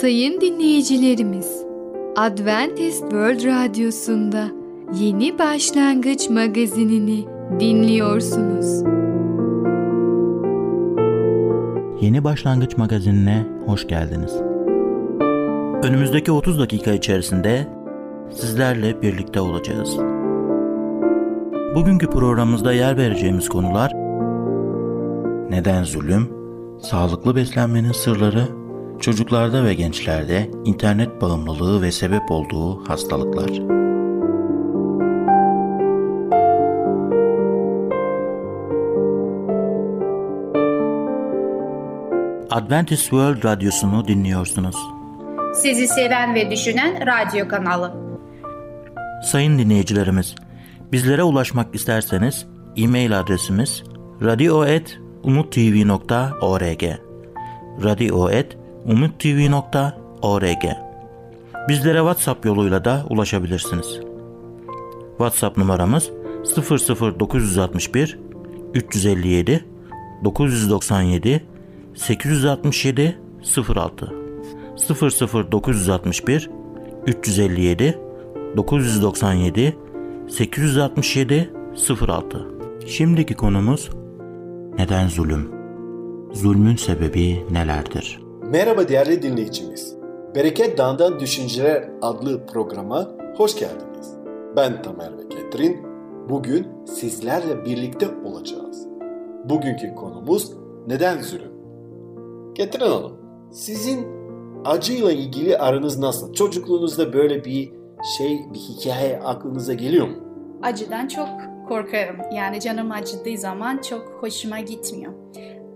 Sayın dinleyicilerimiz, Adventist World Radyosu'nda Yeni Başlangıç magazinini dinliyorsunuz. Yeni Başlangıç magazinine hoş geldiniz. Önümüzdeki 30 dakika içerisinde sizlerle birlikte olacağız. Bugünkü programımızda yer vereceğimiz konular neden zulüm, sağlıklı beslenmenin sırları, çocuklarda ve gençlerde internet bağımlılığı ve sebep olduğu hastalıklar. Adventist World Radyosu'nu dinliyorsunuz. Sizi seven ve düşünen radyo kanalı. Sayın dinleyicilerimiz, bizlere ulaşmak isterseniz e-mail adresimiz radio.umutv.org radio.umutv.org Bizlere WhatsApp yoluyla da ulaşabilirsiniz. WhatsApp numaramız 00961 357 997 867 06 00961 357 997 867 06 Şimdiki konumuz neden zulüm? Zulmün sebebi nelerdir? Merhaba değerli dinleyicimiz. Bereket Dağı'ndan Düşünceler adlı programa hoş geldiniz. Ben Tamer ve Ketrin. Bugün sizlerle birlikte olacağız. Bugünkü konumuz neden zulüm? Ketrin Hanım, sizin acıyla ilgili aranız nasıl? Çocukluğunuzda böyle bir şey, bir hikaye aklınıza geliyor mu? Acıdan çok korkarım. Yani canım acıdığı zaman çok hoşuma gitmiyor.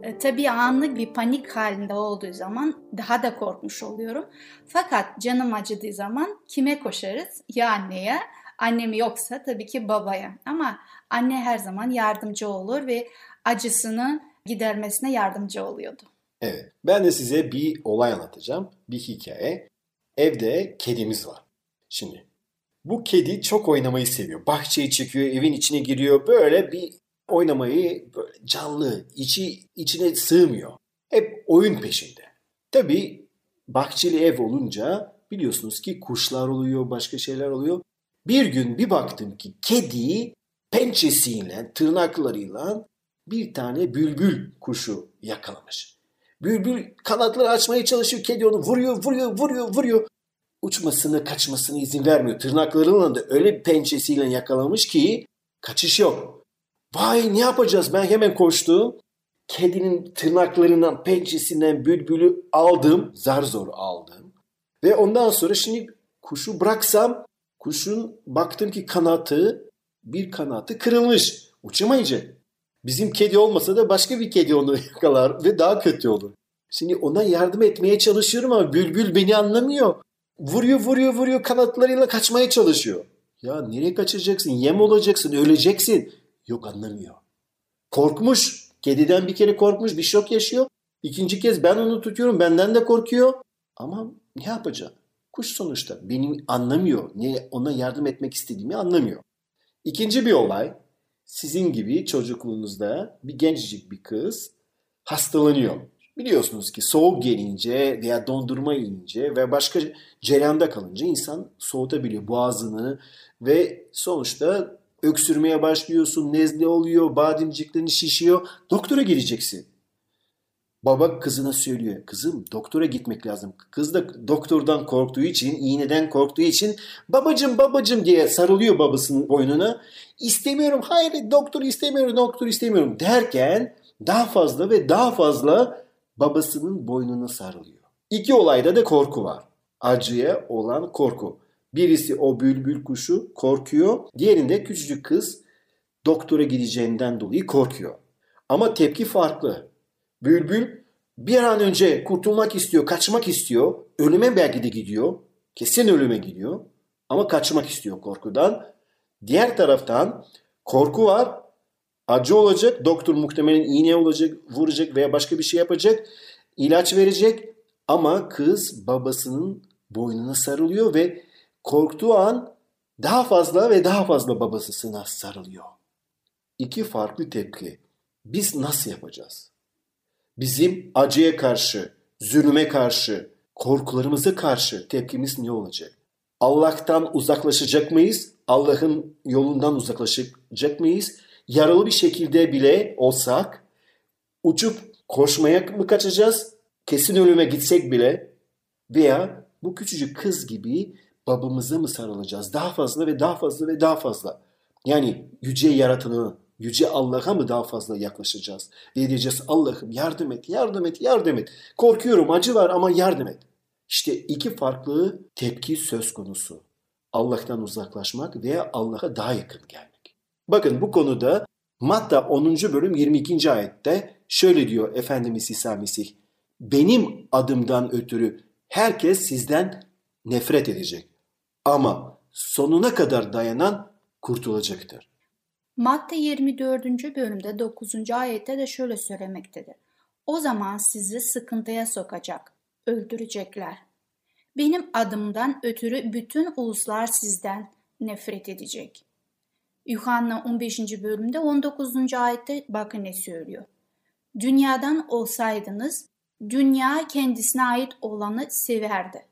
E, tabii anlık bir panik halinde olduğu zaman daha da korkmuş oluyorum. Fakat canım acıdığı zaman kime koşarız? Ya anneye, annem yoksa tabii ki babaya. Ama anne her zaman yardımcı olur ve acısını gidermesine yardımcı oluyordu. Evet, ben de size bir olay anlatacağım, bir hikaye. Evde kedimiz var. Şimdi bu kedi çok oynamayı seviyor. Bahçeyi çekiyor, evin içine giriyor. Böyle bir oynamayı böyle canlı, içi içine sığmıyor. Hep oyun peşinde. Tabii bahçeli ev olunca biliyorsunuz ki kuşlar oluyor, başka şeyler oluyor. Bir gün bir baktım ki kedi pençesiyle, tırnaklarıyla bir tane bülbül kuşu yakalamış. Bülbül kanatları açmaya çalışıyor. Kedi onu vuruyor, vuruyor, vuruyor, vuruyor. Uçmasını, kaçmasını izin vermiyor. Tırnaklarıyla da öyle pençesiyle yakalamış ki kaçış yok. Vay ne yapacağız? Ben hemen koştum. Kedinin tırnaklarından, pençesinden bülbülü aldım. Zar zor aldım. Ve ondan sonra şimdi kuşu bıraksam kuşun baktım ki kanatı bir kanatı kırılmış. Uçamayacak. Bizim kedi olmasa da başka bir kedi onu yakalar ve daha kötü olur. Şimdi ona yardım etmeye çalışıyorum ama bülbül beni anlamıyor. Vuruyor vuruyor vuruyor kanatlarıyla kaçmaya çalışıyor. Ya nereye kaçacaksın? Yem olacaksın, öleceksin. Yok anlamıyor. Korkmuş. Kediden bir kere korkmuş, bir şok yaşıyor. İkinci kez ben onu tutuyorum, benden de korkuyor. Ama ne yapacak? Kuş sonuçta benim anlamıyor. Ne ona yardım etmek istediğimi anlamıyor. İkinci bir olay. Sizin gibi çocukluğunuzda bir gencecik bir kız hastalanıyor. Biliyorsunuz ki soğuk gelince veya dondurma yiyince ve başka cereyanda kalınca insan soğutabiliyor boğazını ve sonuçta öksürmeye başlıyorsun, nezle oluyor, bademciklerin şişiyor. Doktora gideceksin. Baba kızına söylüyor. Kızım doktora gitmek lazım. Kız da doktordan korktuğu için, iğneden korktuğu için babacım babacım diye sarılıyor babasının boynuna. İstemiyorum, hayır doktor istemiyorum, doktor istemiyorum derken daha fazla ve daha fazla babasının boynuna sarılıyor. İki olayda da korku var. Acıya olan korku. Birisi o bülbül kuşu korkuyor. Diğerinde küçücük kız doktora gideceğinden dolayı korkuyor. Ama tepki farklı. Bülbül bir an önce kurtulmak istiyor, kaçmak istiyor. Ölüme belki de gidiyor. Kesin ölüme gidiyor. Ama kaçmak istiyor korkudan. Diğer taraftan korku var. Acı olacak. Doktor muhtemelen iğne olacak, vuracak veya başka bir şey yapacak. ilaç verecek. Ama kız babasının boynuna sarılıyor ve korktuğu an daha fazla ve daha fazla babasına sarılıyor. İki farklı tepki. Biz nasıl yapacağız? Bizim acıya karşı, zulüme karşı, korkularımıza karşı tepkimiz ne olacak? Allah'tan uzaklaşacak mıyız? Allah'ın yolundan uzaklaşacak mıyız? Yaralı bir şekilde bile olsak uçup koşmaya mı kaçacağız? Kesin ölüme gitsek bile veya bu küçücük kız gibi babamıza mı sarılacağız? Daha fazla ve daha fazla ve daha fazla. Yani yüce yaratanı, yüce Allah'a mı daha fazla yaklaşacağız? Ve diyeceğiz Allah'ım yardım et, yardım et, yardım et. Korkuyorum, acı var ama yardım et. İşte iki farklı tepki söz konusu. Allah'tan uzaklaşmak veya Allah'a daha yakın gelmek. Bakın bu konuda Matta 10. bölüm 22. ayette şöyle diyor Efendimiz İsa Mesih. Benim adımdan ötürü herkes sizden nefret edecek. Ama sonuna kadar dayanan kurtulacaktır. Matta 24. bölümde 9. ayette de şöyle söylemektedir. O zaman sizi sıkıntıya sokacak, öldürecekler. Benim adımdan ötürü bütün uluslar sizden nefret edecek. Yuhanna 15. bölümde 19. ayette bakın ne söylüyor. Dünyadan olsaydınız, dünya kendisine ait olanı severdi.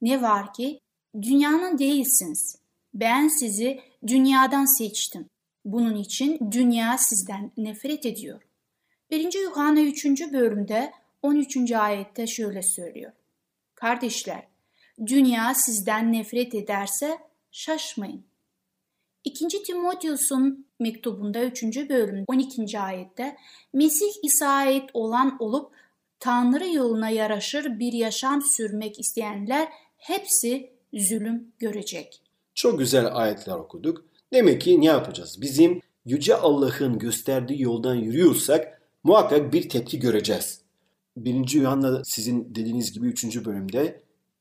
Ne var ki, dünyanın değilsiniz. Ben sizi dünyadan seçtim. Bunun için dünya sizden nefret ediyor. 1. Yuhanna 3. bölümde 13. ayette şöyle söylüyor. Kardeşler, dünya sizden nefret ederse şaşmayın. 2. Timoteus'un mektubunda 3. bölüm 12. ayette Mesih İsa'ya ait olan olup Tanrı yoluna yaraşır bir yaşam sürmek isteyenler hepsi zulüm görecek. Çok güzel ayetler okuduk. Demek ki ne yapacağız? Bizim Yüce Allah'ın gösterdiği yoldan yürüyorsak muhakkak bir tepki göreceğiz. 1. Yuhanna sizin dediğiniz gibi 3. bölümde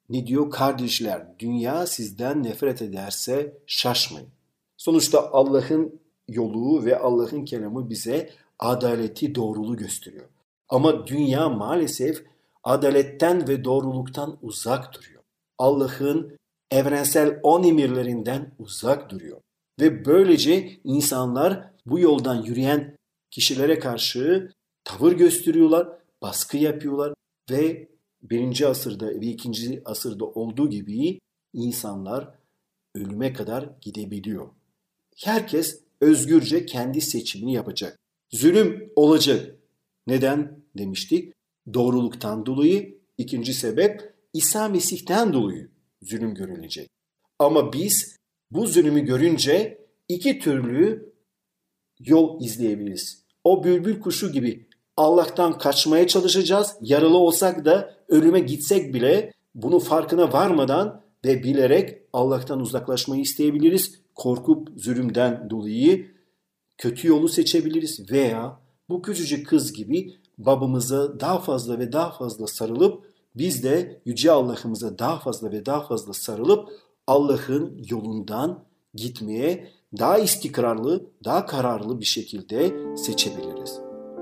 ne diyor? Kardeşler dünya sizden nefret ederse şaşmayın. Sonuçta Allah'ın yolu ve Allah'ın kelamı bize adaleti, doğruluğu gösteriyor. Ama dünya maalesef adaletten ve doğruluktan uzak duruyor. Allah'ın evrensel on emirlerinden uzak duruyor. Ve böylece insanlar bu yoldan yürüyen kişilere karşı tavır gösteriyorlar, baskı yapıyorlar ve birinci asırda ve ikinci asırda olduğu gibi insanlar ölüme kadar gidebiliyor. Herkes özgürce kendi seçimini yapacak. Zulüm olacak. Neden demiştik? Doğruluktan dolayı. İkinci sebep İsa Mesih'ten dolayı zulüm görülecek. Ama biz bu zulümü görünce iki türlü yol izleyebiliriz. O bülbül kuşu gibi Allah'tan kaçmaya çalışacağız. Yaralı olsak da ölüme gitsek bile bunu farkına varmadan ve bilerek Allah'tan uzaklaşmayı isteyebiliriz. Korkup zulümden dolayı kötü yolu seçebiliriz veya bu küçücük kız gibi babamıza daha fazla ve daha fazla sarılıp biz de Yüce Allah'ımıza daha fazla ve daha fazla sarılıp Allah'ın yolundan gitmeye daha istikrarlı, daha kararlı bir şekilde seçebiliriz.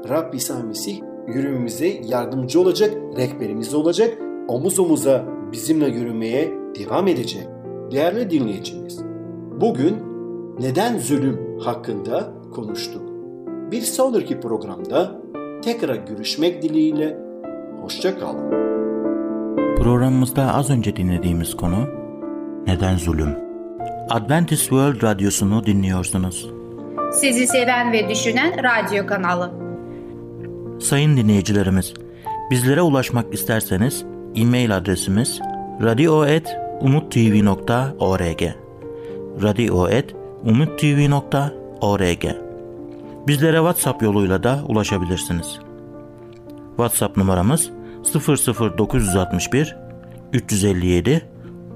Rab İsa Mesih yürümemize yardımcı olacak, rehberimiz olacak, omuz omuza bizimle yürümeye devam edecek. Değerli dinleyicimiz, bugün neden zulüm hakkında konuştuk. Bir sonraki programda tekrar görüşmek dileğiyle, hoşça kalın. Programımızda az önce dinlediğimiz konu Neden Zulüm? Adventist World Radyosu'nu dinliyorsunuz. Sizi seven ve düşünen radyo kanalı. Sayın dinleyicilerimiz, bizlere ulaşmak isterseniz e-mail adresimiz radio.umutv.org radio.umutv.org Bizlere WhatsApp yoluyla da ulaşabilirsiniz. WhatsApp numaramız 00961 357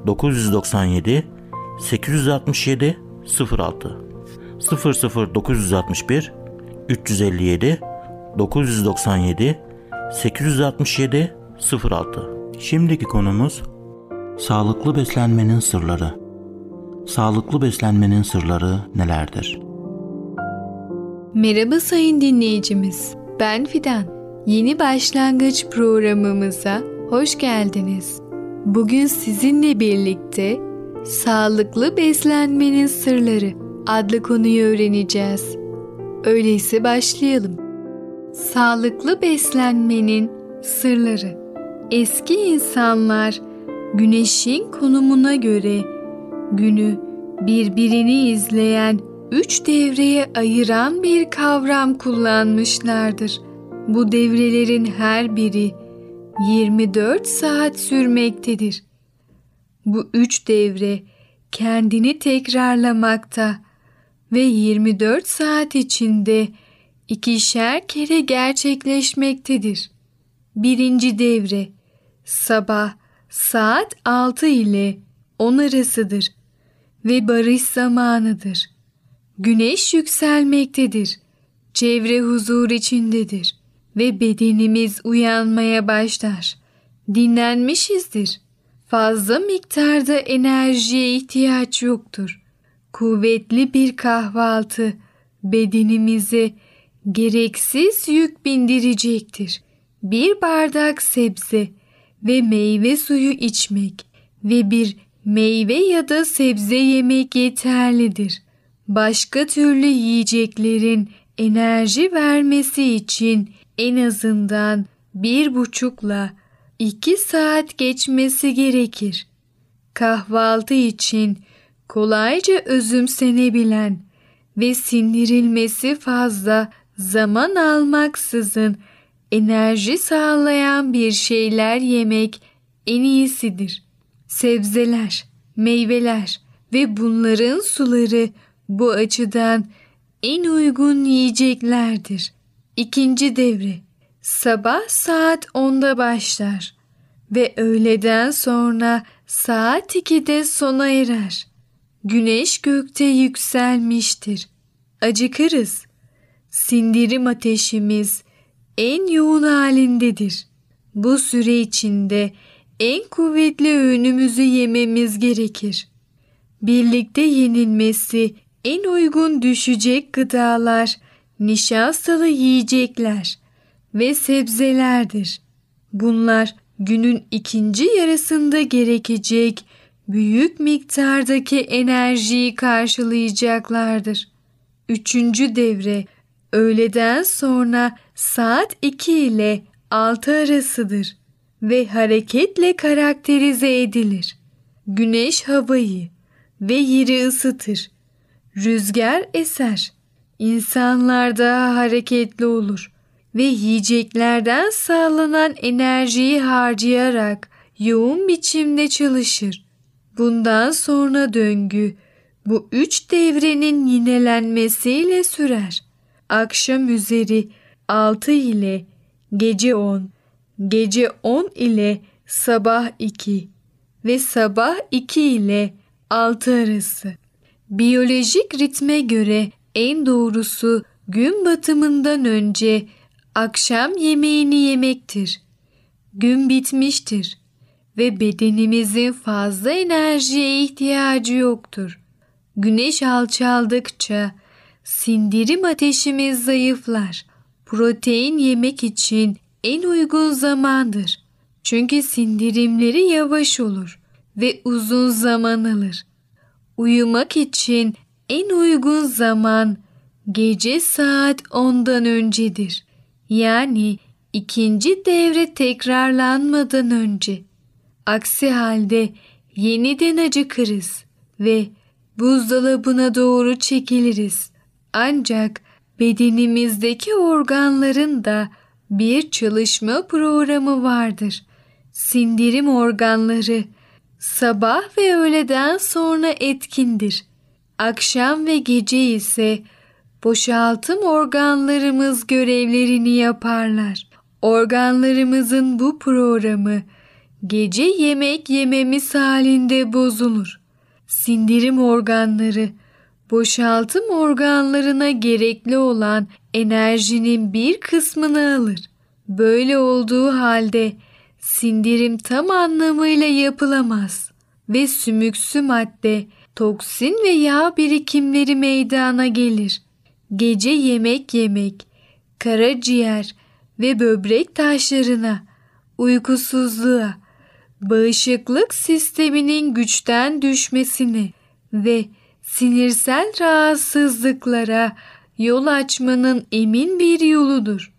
997 867 06 00961 357 997 867 06 Şimdiki konumuz sağlıklı beslenmenin sırları. Sağlıklı beslenmenin sırları nelerdir? Merhaba sayın dinleyicimiz. Ben Fidan. Yeni başlangıç programımıza hoş geldiniz. Bugün sizinle birlikte sağlıklı beslenmenin sırları adlı konuyu öğreneceğiz. Öyleyse başlayalım. Sağlıklı beslenmenin sırları. Eski insanlar güneşin konumuna göre günü birbirini izleyen üç devreye ayıran bir kavram kullanmışlardır. Bu devrelerin her biri 24 saat sürmektedir. Bu üç devre kendini tekrarlamakta ve 24 saat içinde ikişer kere gerçekleşmektedir. Birinci devre sabah saat 6 ile 10 arasıdır ve barış zamanıdır. Güneş yükselmektedir. Çevre huzur içindedir ve bedenimiz uyanmaya başlar. Dinlenmişizdir. Fazla miktarda enerjiye ihtiyaç yoktur. Kuvvetli bir kahvaltı bedenimize gereksiz yük bindirecektir. Bir bardak sebze ve meyve suyu içmek ve bir meyve ya da sebze yemek yeterlidir. Başka türlü yiyeceklerin enerji vermesi için en azından bir buçukla iki saat geçmesi gerekir. Kahvaltı için kolayca özümsenebilen ve sindirilmesi fazla zaman almaksızın enerji sağlayan bir şeyler yemek en iyisidir. Sebzeler, meyveler ve bunların suları bu açıdan en uygun yiyeceklerdir. İkinci devre sabah saat 10'da başlar ve öğleden sonra saat 2'de sona erer. Güneş gökte yükselmiştir. Acıkırız. Sindirim ateşimiz en yoğun halindedir. Bu süre içinde en kuvvetli öğünümüzü yememiz gerekir. Birlikte yenilmesi en uygun düşecek gıdalar, nişastalı yiyecekler ve sebzelerdir. Bunlar günün ikinci yarısında gerekecek büyük miktardaki enerjiyi karşılayacaklardır. Üçüncü devre öğleden sonra saat 2 ile 6 arasıdır ve hareketle karakterize edilir. Güneş havayı ve yeri ısıtır. Rüzgar eser. İnsanlar daha hareketli olur ve yiyeceklerden sağlanan enerjiyi harcayarak yoğun biçimde çalışır. Bundan sonra döngü bu üç devrenin yinelenmesiyle sürer. Akşam üzeri 6 ile gece 10, gece 10 ile sabah 2 ve sabah 2 ile 6 arası. Biyolojik ritme göre en doğrusu gün batımından önce akşam yemeğini yemektir. Gün bitmiştir ve bedenimizin fazla enerjiye ihtiyacı yoktur. Güneş alçaldıkça sindirim ateşimiz zayıflar. Protein yemek için en uygun zamandır. Çünkü sindirimleri yavaş olur ve uzun zaman alır. Uyumak için en uygun zaman gece saat 10'dan öncedir. Yani ikinci devre tekrarlanmadan önce. Aksi halde yeniden acıkırız ve buzdolabına doğru çekiliriz. Ancak bedenimizdeki organların da bir çalışma programı vardır. Sindirim organları sabah ve öğleden sonra etkindir. Akşam ve gece ise boşaltım organlarımız görevlerini yaparlar. Organlarımızın bu programı gece yemek yememiz halinde bozulur. Sindirim organları boşaltım organlarına gerekli olan enerjinin bir kısmını alır. Böyle olduğu halde sindirim tam anlamıyla yapılamaz ve sümüksü madde, toksin ve yağ birikimleri meydana gelir. Gece yemek yemek, karaciğer ve böbrek taşlarına, uykusuzluğa, bağışıklık sisteminin güçten düşmesini ve sinirsel rahatsızlıklara yol açmanın emin bir yoludur.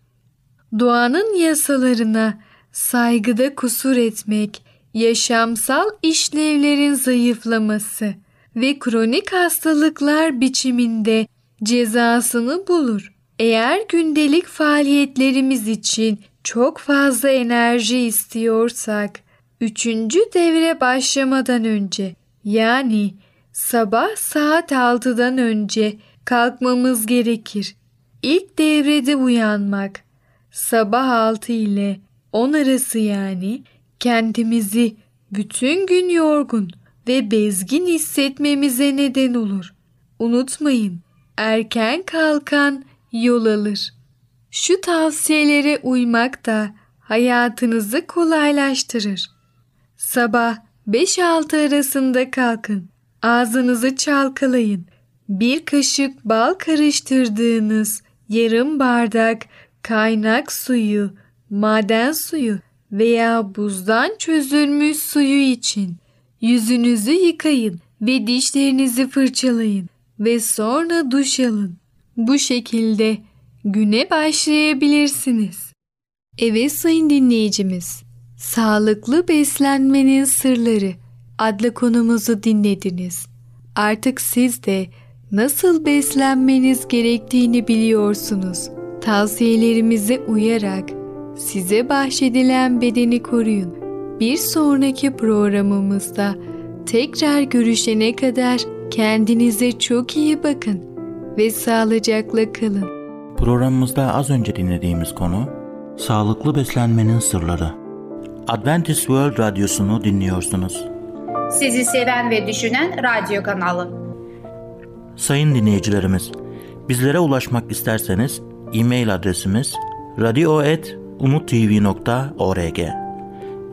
Doğanın yasalarına saygıda kusur etmek, yaşamsal işlevlerin zayıflaması ve kronik hastalıklar biçiminde cezasını bulur. Eğer gündelik faaliyetlerimiz için çok fazla enerji istiyorsak, üçüncü devre başlamadan önce yani sabah saat 6'dan önce kalkmamız gerekir. İlk devrede uyanmak, sabah 6 ile 10 arası yani kendimizi bütün gün yorgun ve bezgin hissetmemize neden olur. Unutmayın, erken kalkan yol alır. Şu tavsiyelere uymak da hayatınızı kolaylaştırır. Sabah 5-6 arasında kalkın. Ağzınızı çalkalayın. Bir kaşık bal karıştırdığınız yarım bardak kaynak suyu, maden suyu veya buzdan çözülmüş suyu için yüzünüzü yıkayın ve dişlerinizi fırçalayın ve sonra duş alın. Bu şekilde güne başlayabilirsiniz. Evet sayın dinleyicimiz, Sağlıklı Beslenmenin Sırları adlı konumuzu dinlediniz. Artık siz de nasıl beslenmeniz gerektiğini biliyorsunuz. Tavsiyelerimize uyarak size bahşedilen bedeni koruyun. Bir sonraki programımızda tekrar görüşene kadar kendinize çok iyi bakın ve sağlıcakla kalın. Programımızda az önce dinlediğimiz konu Sağlıklı Beslenmenin Sırları. Adventist World Radyosu'nu dinliyorsunuz. Sizi seven ve düşünen radyo kanalı. Sayın dinleyicilerimiz, bizlere ulaşmak isterseniz e-mail adresimiz radio.umutv.org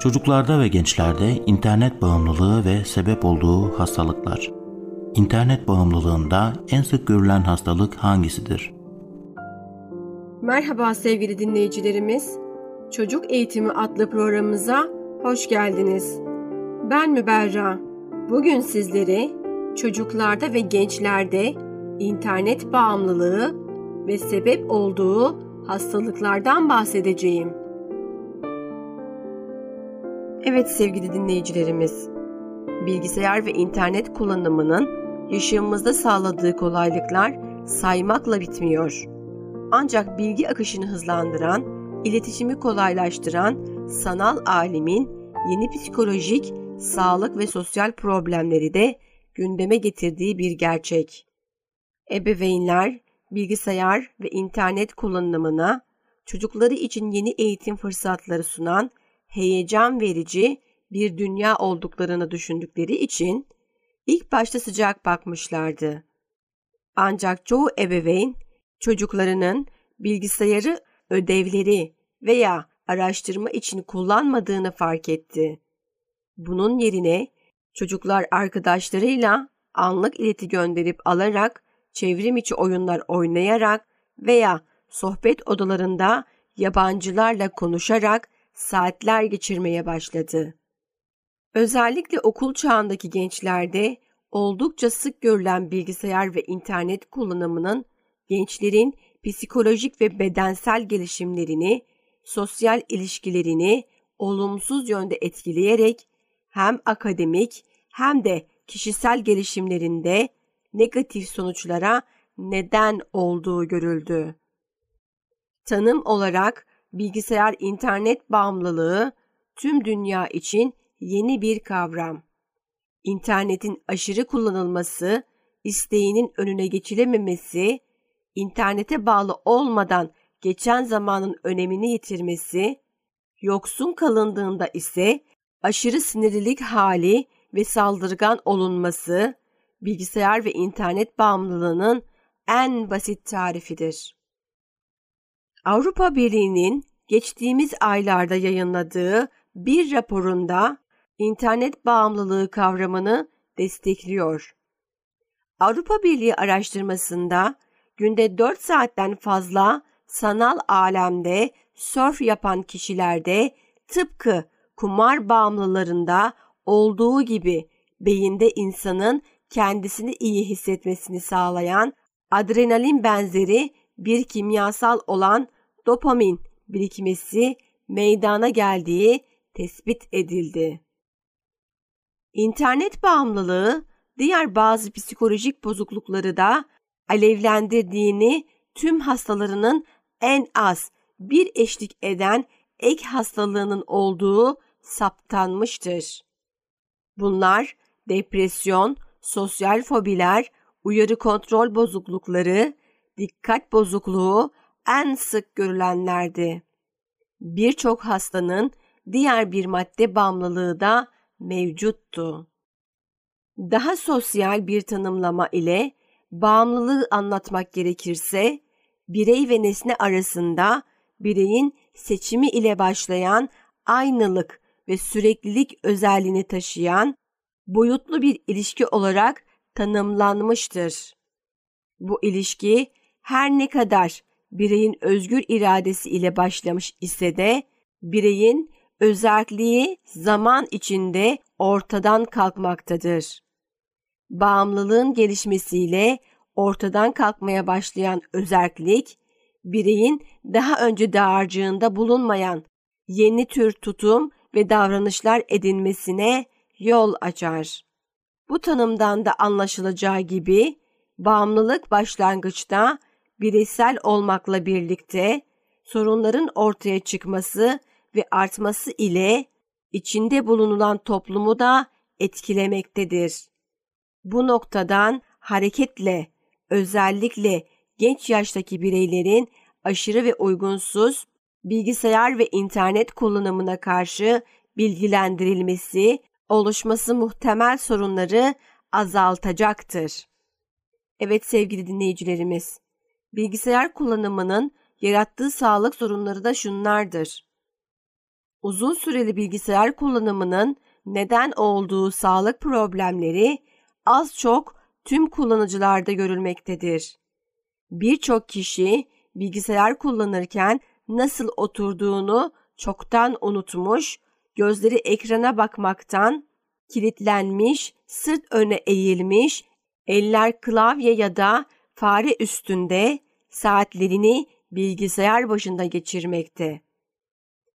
çocuklarda ve gençlerde internet bağımlılığı ve sebep olduğu hastalıklar. İnternet bağımlılığında en sık görülen hastalık hangisidir? Merhaba sevgili dinleyicilerimiz. Çocuk Eğitimi adlı programımıza hoş geldiniz. Ben Müberra. Bugün sizlere çocuklarda ve gençlerde internet bağımlılığı ve sebep olduğu hastalıklardan bahsedeceğim. Evet sevgili dinleyicilerimiz, bilgisayar ve internet kullanımının yaşamımızda sağladığı kolaylıklar saymakla bitmiyor. Ancak bilgi akışını hızlandıran, iletişimi kolaylaştıran sanal alimin yeni psikolojik, sağlık ve sosyal problemleri de gündeme getirdiği bir gerçek. Ebeveynler bilgisayar ve internet kullanımına çocukları için yeni eğitim fırsatları sunan heyecan verici bir dünya olduklarını düşündükleri için ilk başta sıcak bakmışlardı. Ancak çoğu ebeveyn çocuklarının bilgisayarı ödevleri veya araştırma için kullanmadığını fark etti. Bunun yerine çocuklar arkadaşlarıyla anlık ileti gönderip alarak çevrim içi oyunlar oynayarak veya sohbet odalarında yabancılarla konuşarak saatler geçirmeye başladı. Özellikle okul çağındaki gençlerde oldukça sık görülen bilgisayar ve internet kullanımının gençlerin psikolojik ve bedensel gelişimlerini, sosyal ilişkilerini olumsuz yönde etkileyerek hem akademik hem de kişisel gelişimlerinde negatif sonuçlara neden olduğu görüldü. Tanım olarak bilgisayar internet bağımlılığı tüm dünya için yeni bir kavram. İnternetin aşırı kullanılması, isteğinin önüne geçilememesi, internete bağlı olmadan geçen zamanın önemini yitirmesi, yoksun kalındığında ise aşırı sinirlilik hali ve saldırgan olunması, bilgisayar ve internet bağımlılığının en basit tarifidir. Avrupa Birliği'nin geçtiğimiz aylarda yayınladığı bir raporunda internet bağımlılığı kavramını destekliyor. Avrupa Birliği araştırmasında günde 4 saatten fazla sanal alemde surf yapan kişilerde tıpkı kumar bağımlılarında olduğu gibi beyinde insanın kendisini iyi hissetmesini sağlayan adrenalin benzeri bir kimyasal olan dopamin birikmesi meydana geldiği tespit edildi. İnternet bağımlılığı diğer bazı psikolojik bozuklukları da alevlendirdiğini tüm hastalarının en az bir eşlik eden ek hastalığının olduğu saptanmıştır. Bunlar depresyon, sosyal fobiler, uyarı kontrol bozuklukları, dikkat bozukluğu en sık görülenlerdi. Birçok hastanın diğer bir madde bağımlılığı da mevcuttu. Daha sosyal bir tanımlama ile bağımlılığı anlatmak gerekirse, birey ve nesne arasında bireyin seçimi ile başlayan aynılık ve süreklilik özelliğini taşıyan boyutlu bir ilişki olarak tanımlanmıştır. Bu ilişki her ne kadar bireyin özgür iradesi ile başlamış ise de bireyin özelliği zaman içinde ortadan kalkmaktadır. Bağımlılığın gelişmesiyle ortadan kalkmaya başlayan özellik, bireyin daha önce dağarcığında bulunmayan yeni tür tutum ve davranışlar edinmesine yol açar. Bu tanımdan da anlaşılacağı gibi bağımlılık başlangıçta bireysel olmakla birlikte sorunların ortaya çıkması ve artması ile içinde bulunulan toplumu da etkilemektedir. Bu noktadan hareketle özellikle genç yaştaki bireylerin aşırı ve uygunsuz bilgisayar ve internet kullanımına karşı bilgilendirilmesi, oluşması muhtemel sorunları azaltacaktır. Evet sevgili dinleyicilerimiz, bilgisayar kullanımının yarattığı sağlık sorunları da şunlardır. Uzun süreli bilgisayar kullanımının neden olduğu sağlık problemleri az çok tüm kullanıcılarda görülmektedir. Birçok kişi bilgisayar kullanırken nasıl oturduğunu çoktan unutmuş, gözleri ekrana bakmaktan kilitlenmiş, sırt öne eğilmiş, eller klavye ya da fare üstünde saatlerini bilgisayar başında geçirmekte.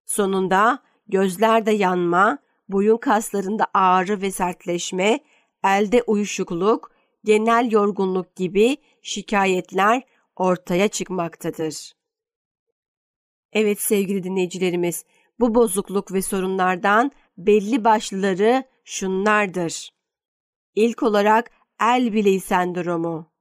Sonunda gözlerde yanma, boyun kaslarında ağrı ve sertleşme, elde uyuşukluk, genel yorgunluk gibi şikayetler ortaya çıkmaktadır. Evet sevgili dinleyicilerimiz, bu bozukluk ve sorunlardan belli başlıları şunlardır. İlk olarak el bileği sendromu.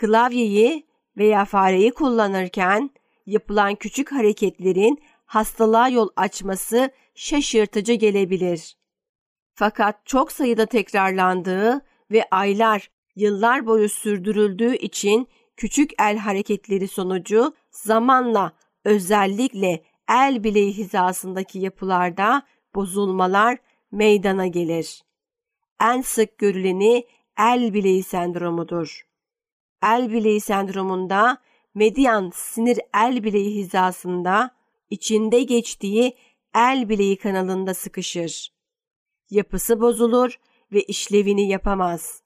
Klavyeyi veya fareyi kullanırken yapılan küçük hareketlerin hastalığa yol açması şaşırtıcı gelebilir. Fakat çok sayıda tekrarlandığı ve aylar, yıllar boyu sürdürüldüğü için küçük el hareketleri sonucu zamanla özellikle el bileği hizasındaki yapılarda bozulmalar meydana gelir. En sık görüleni el bileği sendromudur. El bileği sendromunda median sinir el bileği hizasında içinde geçtiği el bileği kanalında sıkışır. Yapısı bozulur ve işlevini yapamaz.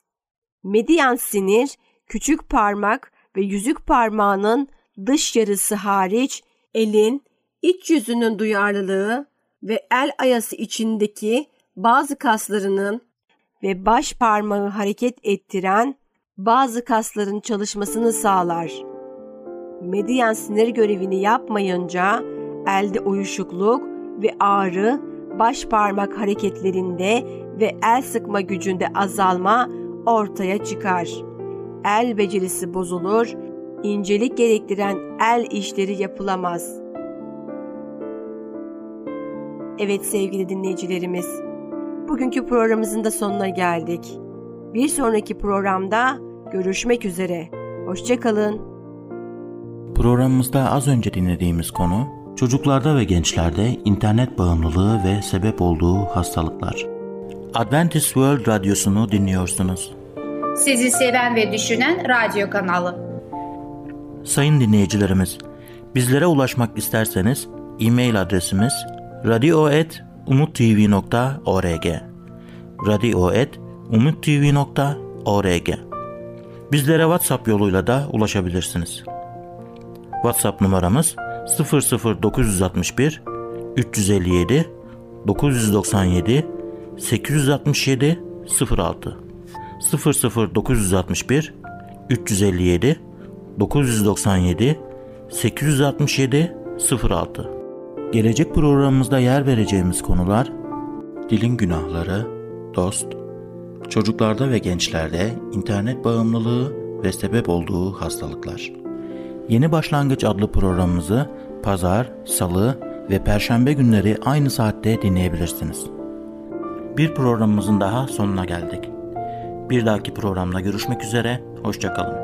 Median sinir küçük parmak ve yüzük parmağının dış yarısı hariç elin iç yüzünün duyarlılığı ve el ayası içindeki bazı kaslarının ve baş parmağı hareket ettiren bazı kasların çalışmasını sağlar. Median sinir görevini yapmayınca elde uyuşukluk ve ağrı, baş parmak hareketlerinde ve el sıkma gücünde azalma ortaya çıkar. El becerisi bozulur, incelik gerektiren el işleri yapılamaz. Evet sevgili dinleyicilerimiz, bugünkü programımızın da sonuna geldik. Bir sonraki programda görüşmek üzere. Hoşçakalın. Programımızda az önce dinlediğimiz konu Çocuklarda ve gençlerde internet bağımlılığı ve sebep olduğu hastalıklar. Adventist World Radyosu'nu dinliyorsunuz. Sizi seven ve düşünen radyo kanalı. Sayın dinleyicilerimiz, bizlere ulaşmak isterseniz e-mail adresimiz radio.umutv.org radio.umutv.org Bizlere WhatsApp yoluyla da ulaşabilirsiniz. WhatsApp numaramız 00961 357 997 867 06 00961 357 997 867 06 Gelecek programımızda yer vereceğimiz konular dilin günahları, dost, çocuklarda ve gençlerde internet bağımlılığı ve sebep olduğu hastalıklar. Yeni Başlangıç adlı programımızı pazar, salı ve perşembe günleri aynı saatte dinleyebilirsiniz. Bir programımızın daha sonuna geldik. Bir dahaki programda görüşmek üzere, hoşçakalın.